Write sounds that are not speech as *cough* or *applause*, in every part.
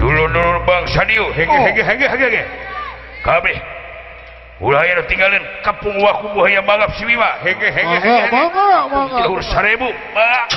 dulu-nur Bang Sadiu ulah oh. Ulahir tinggalin kapung waku buaya mangap si Bima. Hege hege hege. Mangap mangap. Urus seribu. Mangap.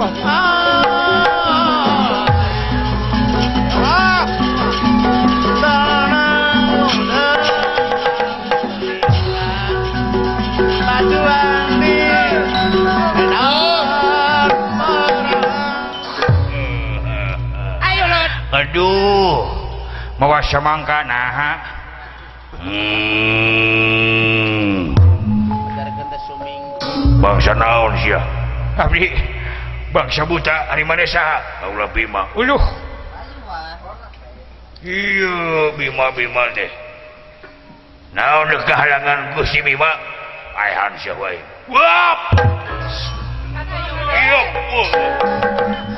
apa? Ah. Aduh mawa mangka naha hmm. bangsa naon sih abdi bangsa buta hari mana saha? Allah Bima. Uluh. Iya Bima Bima deh naon deh kehalangan Gusti Bima? Ayahan syawai wap! Iya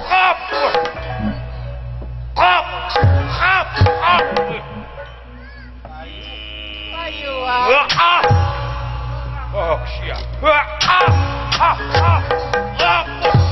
hap! Hap! Hap! Hap! Wah, ah. Oh, siap. Wah, ah, ah, ah, ah.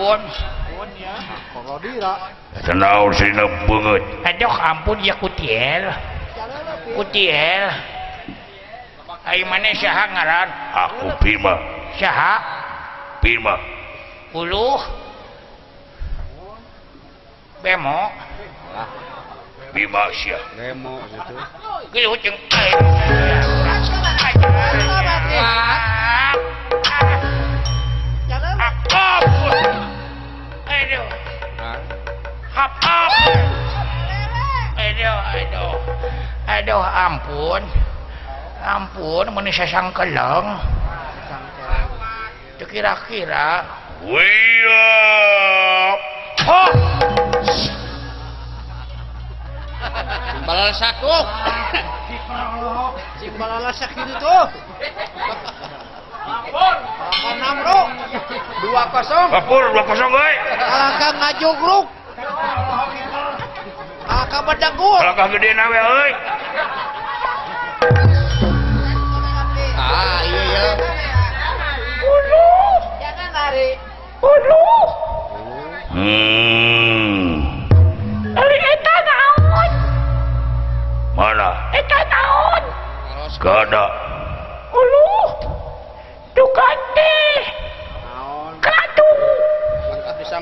ampun ampun ya kutil kutil Hai maneh Syah ngaran aku Bima Syah Bima Uluh Bemo Bima Syah Bemo gitu. Gitu jeung itu? Hap hap. Aduh, aduh, aduh, ampun, ampun, manusia sang kelong. Kira-kira, wiyah, hop. Simbalalasak ko. Oh. Simbalalasak *laughs* dito gitu, to. *laughs* Dua kosong. Kapur, dua kosong guys. Alangkah ngajugruk. Alangkah bedagul. Alangkah gede nawe euy. Ah iya ya. Jangan lari. Hmm. Ari eta naon? Mana? Eta naon? Gada.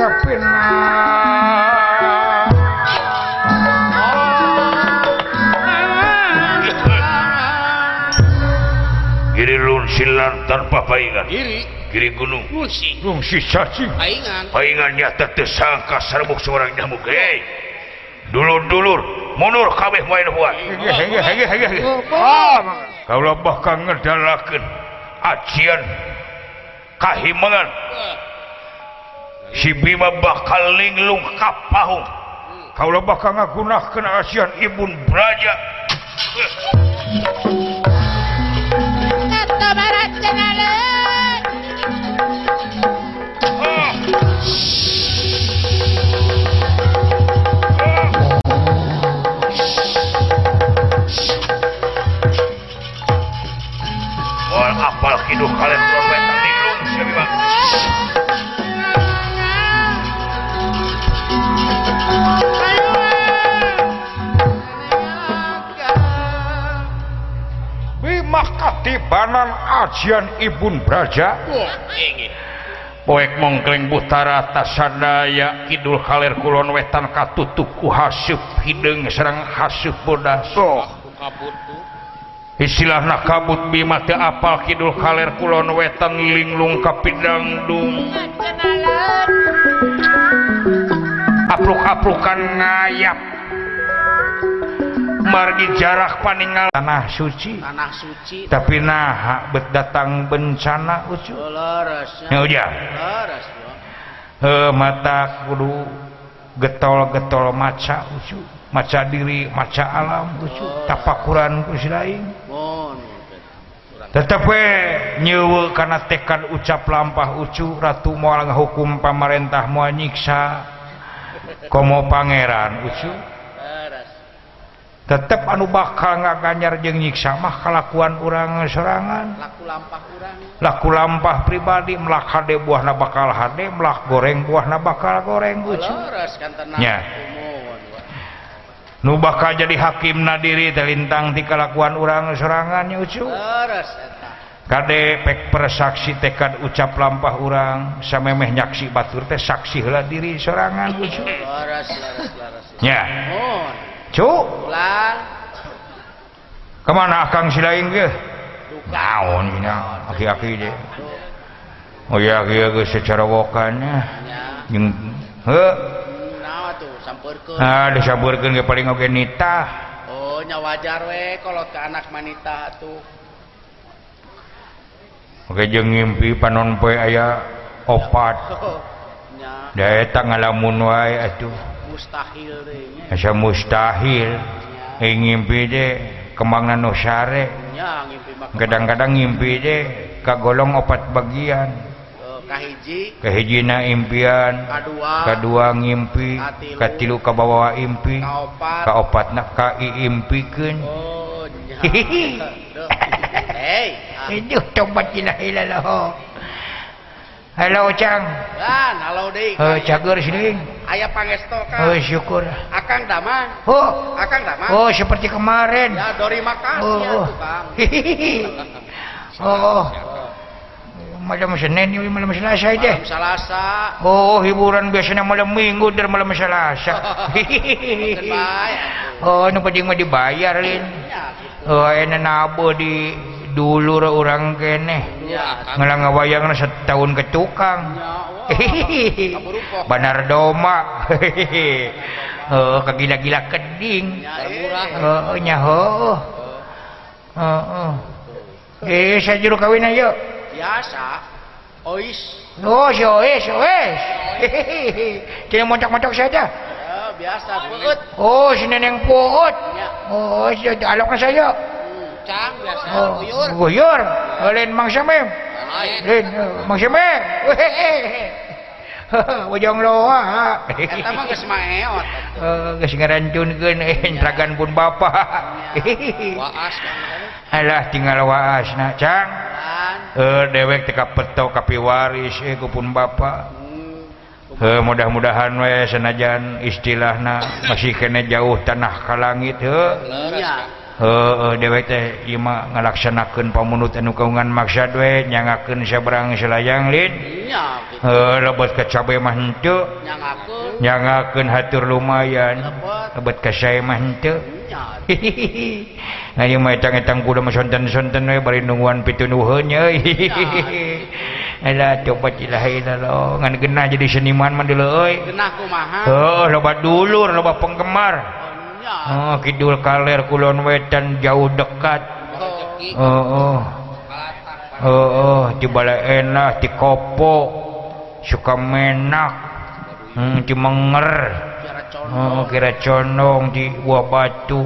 ya lun silan tanpa paingan iri kiri gunung. Ngungsi ngungsi cacing paingan paingannya tersangka serbuk seorang nyamuk. Hei. Dulur dulur munur kabeh main buat oh, oh. kalau bahkan ngedalakan acian kahimangan. Eh. si Bima bakal linglung kapahung kalau bakal ngagunakan asian ibun Braja. Apal hidup kalian dompet linglung si Bima kanan ajian Ibun Braja. Poek mongkleng Butara tasadaya Kidul kaler Kulon Wetan katutuku hasub hidung Serang hasub bodas. So istilah nakabut bimati apal Kidul kaler Kulon Wetan linglung kapidangdung apluk-aplukan ngayap. margi jarak paningal. Tanah suci. Tanah suci. Tapi nah bet datang bencana ucu oh, mata kudu getol-getol maca ucu maca diri maca alam ucu tapakuran kusidaing tetap nyewe karena tekad ucap lampah ucu ratu mual hukum pamarentah moal nyiksa. Komo pangeran ucu tetap anu bakal ngaganyar jeung nyiksa mah kelakuan orang serangan laku lampah urang. Laku lampah pribadi melak hade buah na bakal hade melak goreng buah na bakal goreng ucu nya. nu bakal jadi hakim nadiri telintang di kelakuan orang serangannya ucu. Kade pek persaksi tekad ucap lampah urang samemeh nyaksi batur teh saksi lah diri serangan ucu. Nya. kemana akang silain ge Duka. naon nya aki-aki je oh iya kieu geus secara wokannya Nya. jeung heuh Naon tuh sampeurkeun. ah disabeurkeun ge paling oge nitah Oh, nya wajar we kalau ke anak manita tuh. oke jeung ngimpi panon poe aya opat. *laughs* Nya. Da eta ngalamun wae atuh. mustahil asa mustahil. Eh ngimpi de kembang nano syare kadang-kadang ngimpi de kagolong opat bagian. Eh, kahiji kahiji na impian. Kadua kadua ngimpi. Katilu kabawa impi. Kaopat na ka iimpikeun oh nya. *laughs* Hey ah. aduh tobat ilaha illallah. Hello Kang. oh, syukur. Akang dama. oh. akan Oh seperti kemarin. Ya, dori makasih, oh, oh. *laughs* oh. oh. malam Senin malam Selasa aja malam Selasa. Oh hiburan biasanya malam Minggu dan malam Selasa. *laughs* Oh, oh nu penting mah dibayar, dibayarin oh enak nabo di dulu orang geneh ngelang ngawayangna setahun ke tukang. Hehe Banar doma. Hehe oh, kegila-gila keding. Oh, nyaho. Oh, eh saya juru kawin ayo. Biasa ois. Oh si ois ois. Hehehe tidak mocok-mocok saja biasa puut oh si neneng puut oh si alok saya. Cang biasa oh, buyur. buyur. Lain eh, mang samem lain. *laughs* Mang samem Ujung loa. Eta mah geus maeot. Eh geus ngarancunkeun entragan eh, pun bapa. Waas *laughs* Alah tinggal waasna Cang. Eh dewek teka peto kapi waris eh ku pun bapa. Hmm, eh mudah-mudahan we senajan istilahna masih kena jauh tanah ka langit heuh. dewete Ima ngalaksanakan pemunut anu kaungan maksad we nyangaken seberang selayang Heuh lebet ke cabe mah henteu. Nyangakeun. Hatur lumayan. Lebet. Ke sae mah henteu. *laughs* Ayo mah etang-etang kuda mah sonten-sonten we bari nungguan pitunuheun euy. Ala coba cilah ilallah ngan genah jadi seniman mah deuleu euy. Genah kumaha? Heuh loba dulur loba penggemar. Oh, Oh, nya Oh, kidul kaler kulon wetan jauh dekat. Oh, oh. Oh, oh, di balai enak, di kopo. Suka menak. Hmm, di menger. Oh, condong kira condong di buah batu.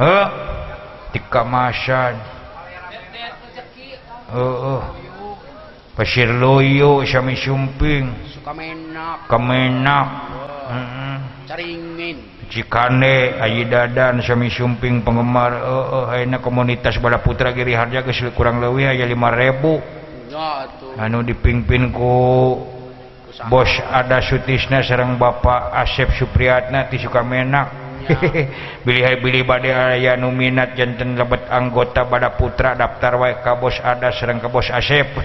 Heh, di kamasan. Oh, oh. Pasir loyo sami sumping. suka menak Kemenak. Hmm. jikane Aidadan semi sumping penggemar oh, oh, komunitas bala putra Giri harja ke kurang lebih aja 5000 anu dipimpinku Bos ada Sutisna Serang Bapak Asep Supriyatna ti Sukamenak. Bilih *laughs* bilih bade aya nu minat janten lebet anggota bada putra daftar ka bos ada sareng ka bos asep. *laughs*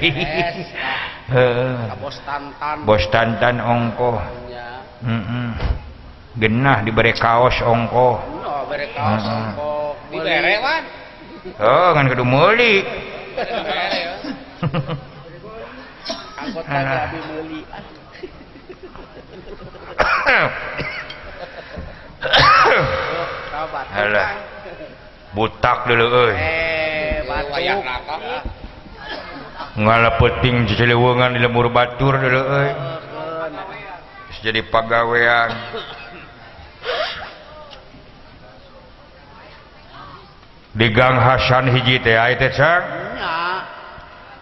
Bos tantan. Bos Tantan ongko genah diberi kaos ongko oh kan kudu meuli *laughs* *coughs* Alah. Butak dulu euy. Eh, batuk. Ngalapeting jelewengan di lemur batur dulu euy. Jadi pagawean. *coughs* digang Hasan hiji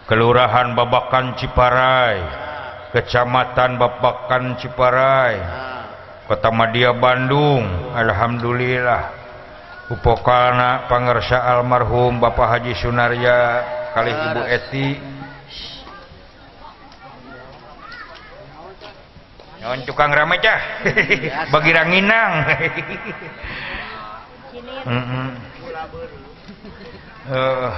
Kelurahan Babakan Ciparai Kecamatan Babakan Ciparai Kota Madia Bandung. Alhamdulillah. Upokana Pangersa almarhum Bapak Haji Sunarya kali Ibu Eti. nyon tukang rame cah bagi ranginang. Mm -mm. uh.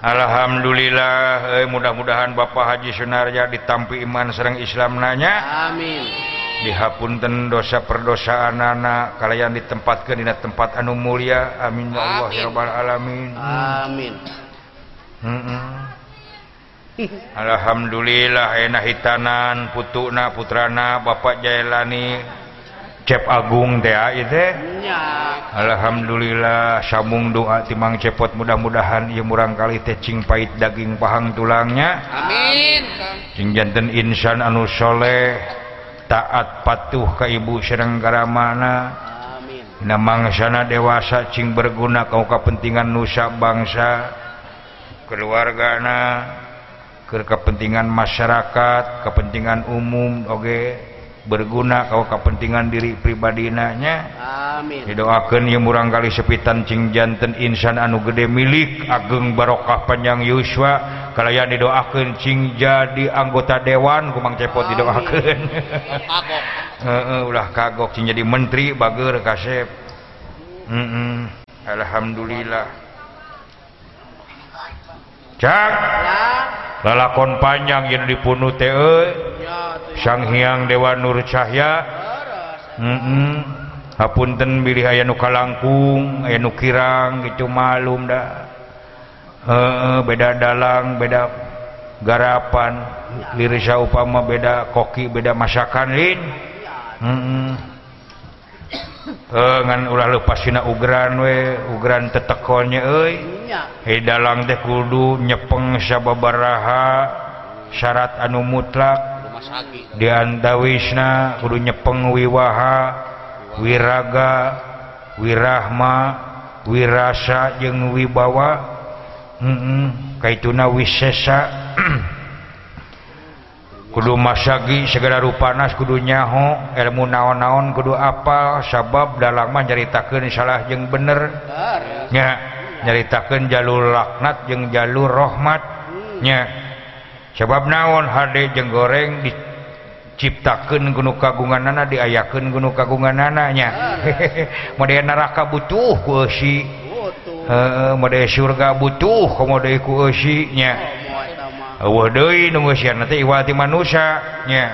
Alhamdulillah eh, mudah-mudahan Bapak Haji Sunarya ditampi iman serang Islam nanya. Amin. Dihapunten dosa perdosa anak kalian ditempatkan di tempat anu mulia. Amin ya Allah ya rabbal alamin. Amin. Mm -mm. Alhamdulillah enak hitanan putuna putrana Bapak Jailani cep Agung TA ah, Alhamdulillah sambung doa timang cepot mudah-mudahan ia murangkali tecing pahit daging pahang tulangnya. Janten Insan anu Soleh taat patuh ke ibu serenggara mana Namang sana dewasa Cing berguna kau kepentingan nusa bangsa keluarga na ke kepentingan masyarakat kepentingan umum Oke berguna kau kepentingan diri pribadinanya. Didoakan yang murang kali sepitan Cing jantan Insan anu gede milik ageng barokah panjang yuswa. Kalian didoakan Cing jadi anggota Dewan Kumang cepot didoakan Heeh, ulah kagok Cing jadi menteri bager kasep. Mm -mm. Alhamdulillah. Cak. Ya. lalakon panjang yang dipunu te Hyang Dewa Nur Cahya. Mm -mm. hapunten bilih aya nu kalangkung aya nu kirang gitu malum dah. Heeh, beda dalang beda garapan. Lirisya upama beda koki beda masakan lin. Heeh. *coughs* Eh, ngan ulah lepasina ugran we ugran tetekonnya euy. He dalang teh kudu nyepeng sababaraha syarat anu mutlak. Diantawisna kudu nyepeng wiwaha wiraga wirahma wirasa jeung wibawa. Mm -mm, kaituna wisesa. *coughs* kudu masagi segala rupanas kudu nyaho ilmu naon-naon kudu apal sabab dalamlama nyaritakan salah jeung benernya nyaritakan jalur laknat jeung jalur rahmat. Nya sebab naon hade jeung goreng diciptakan gunung kagungan nana diayaken gunung kagungan nananya hehe *laughs* mode neraka butuh kusi mode surga butuh komodoi kusinya Iwati manusianya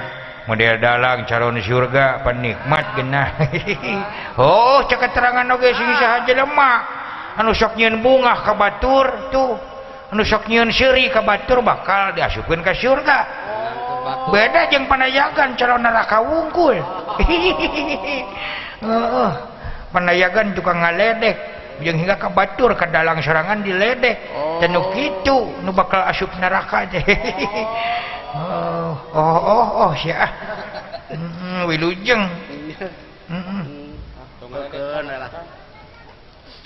model dalang calon surga penikmat genah. *laughs* Oh keterangan lemak anusoknyiin bunga ke Batur tuh. Anu sok anusoknyiun Syri ke Batur bakal diasukin ke surga. Beda jeung panayagan calon neraka wungkul. *laughs* Oh, oh, panayagan juga ngaledek. yang hingga ke Batur ke dalam serangan diledek oh. ten itu nu bakal asup neraka aja. Oh, *laughs* oh, oh, oh, oh ya mm, wilujeng.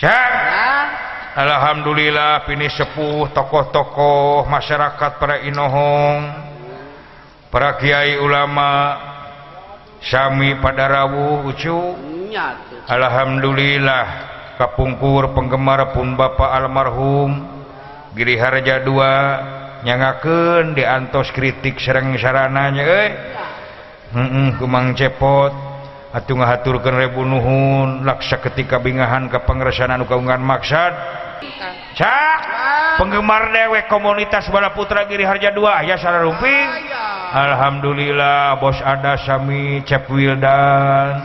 Cak, -mm. Alhamdulillah pini sepuh tokoh-tokoh masyarakat para Inohong para kiai ulama sami pada rawuh Ucu. Alhamdulillah. kapungkur penggemar pun Bapak almarhum Giriharja 2 nyangakeun diantos kritik serreng sarananya eh mm kumang cepot. Atuh ngahaturkan rebu Nuhun laksa ketika bingahan ke pengeresanan kaungan maksad. Cak! Penggemar dewek komunitas bala putra Giri Harja 2 ya sararumping Alhamdulillah bos ada Sami Cep Wildan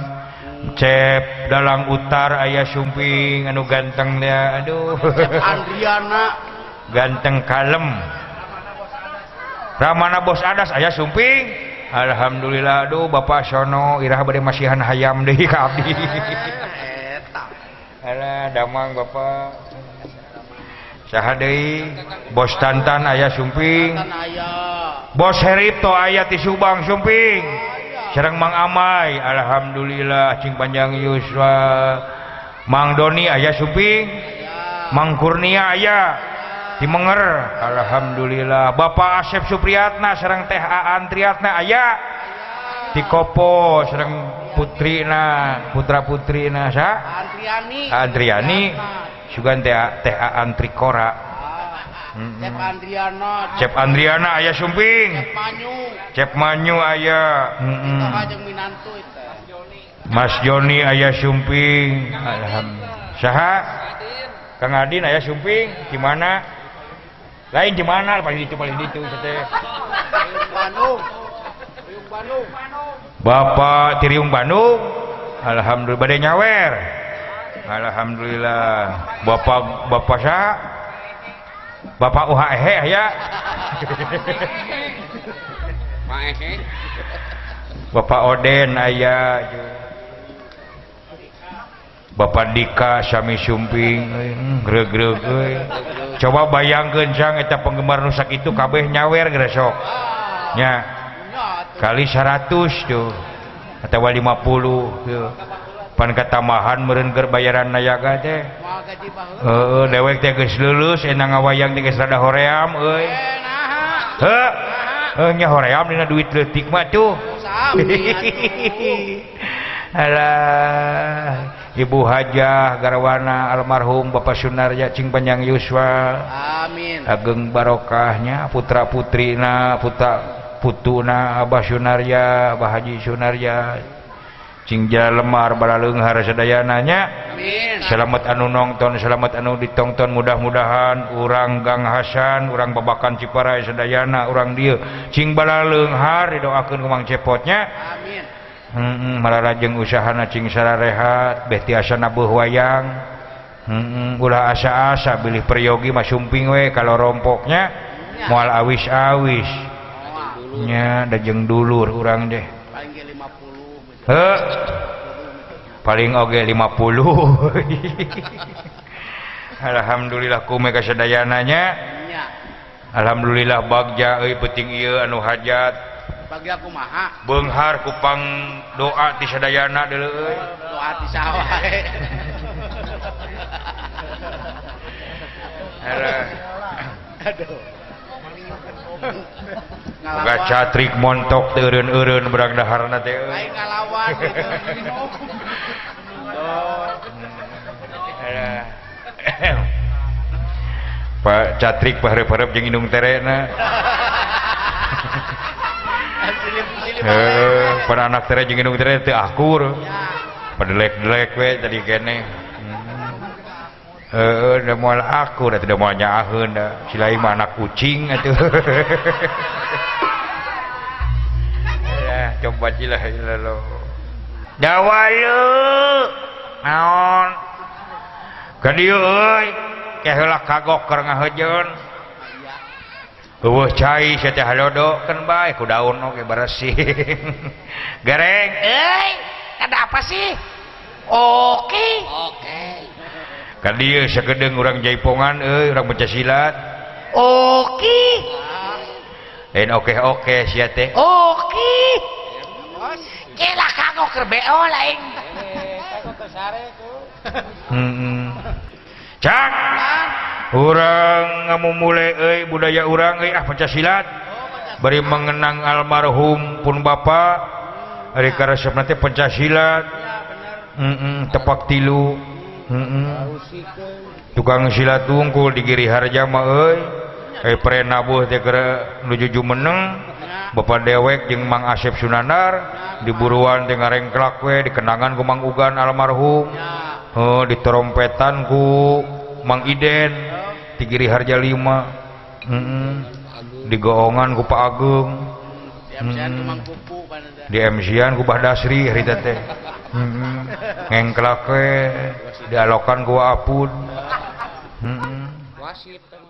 Cep dalam utar ayah sumping anu gantengnya aduh. *laughs* Ganteng kalem. Ramana bos adas ayah sumping Alhamdulillah aduh Bapak Sono Irah bade masihan hayam deh *laughs* ka abdi. Alah damang Bapak. Saha deui bos Tantan ayah sumping. Bos Herito ayah aya di Subang sumping. Serang Mang Amai Alhamdulillah cing panjang Yuswa. Mang Doni ayah sumping Mang Kurnia ayah. Di Menger Alhamdulillah. Bapak Asep Supriyatna serang Teh Aan Triatna ayah. Di Kopo serang putrina putra putrina sa. Andriani Andriani sugan Teh Teh Aan Trikora cep Andriana. Aya Suping cep Manyu. Aya Mas Joni aya Suping Alhamdulillah. Kang Adin aya Suping gimana? Lain gimana paling itu paling itu Bapak Tiriung Bandung Alhamdulillah. Badai nyawer? Alhamdulillah. Bapak Bapak sa Bapak Uhahe ya. Bapak Oden ayah Bapak Dika Syami Sumping greg-greg eh. coba bayangkeun cang eta penggemar nusak itu kabeh nyawer geura sok. Nya. kali 100 tuh. Atawa 50 tuh. pan katamahan merengker bayaran nayaga teh. Uh, dewek teh geus lulus enang ngawayang teh geus rada hoream euy. Heuh uh, nya hoream dina duit leutik mah tuh. *laughs* Alah Ibu Hajah Garwana almarhum Bapak Sunarya Cing Panjang Yuswa. Amin. Ageng Barokahnya putra putrina putra putuna Abah Sunarya Abah Haji Sunarya. Cingja lemar bala nya. Amin. selamat anu nonton selamat anu ditonton mudah-mudahan urang gang Hasan urang babakan Ciparai sadayana urang dia Cing bala Cepot nya. Amin. cepotnya hmm, melarajeng usahana Cing sararehat, beh tiasa nabuh wayang hmm, ulah asa-asa bilih peryogi masumping we kalau rompoknya moal awis-awis. Nya da jeung dulur urang deh paling oge 50 *laughs* Alhamdulillah kume Nya. Alhamdulillah bagja euy peuting ieu anu hajat. Benghar kupang doa tisadayana dulu *laughs* Aduh. *laughs* catrik montok teureun-eureun barang daharna turun-urun beragdahar *laughs* Pak catrik pahareup-hareup jeung indung terena Heeh, pada anak tere jeung indung tere teu akur. Padelek-delek we tadi kene. Hmm. Heeh, da moal akur atuh da moal nyaaheun da. Silai mah anak kucing atuh. *laughs* Ya, coba jilah Naon? Ka dieu euy. Ke heula kagok keur ngahejeun. Eueuh cai sia bae ku daun oge bersih *laughs* gereng Eh, ada apa sih? Oke. Oke. Ka dieu sagedeng urang jaipongan euy, urang baca silat. Oke. Ah. Lain oke-oke sia teh. Oke. gila kagok ke BO lain cak! Orang kamu mulai eh budaya orang eh ah Pancasilat. Beri mengenang almarhum pun bapak hari karena nanti Pancasilat. Mm tepak tilu. Heeh. tukang silat tungkul di giri harja mah eh eh pre nabuh teh menuju Jumeneng. Bapak dewek jeung Mang Asep Sunanar diburuan di ngarengklakwe dikenangan Gumang Ugan almarhum. Oh, ditrompetanku Mang Iden digiri harja 5 hmm. digoongan Pak Agung. Hmm. ku Bah Dasri hmm. ngengklakwe dialokan ku apun. *laughs*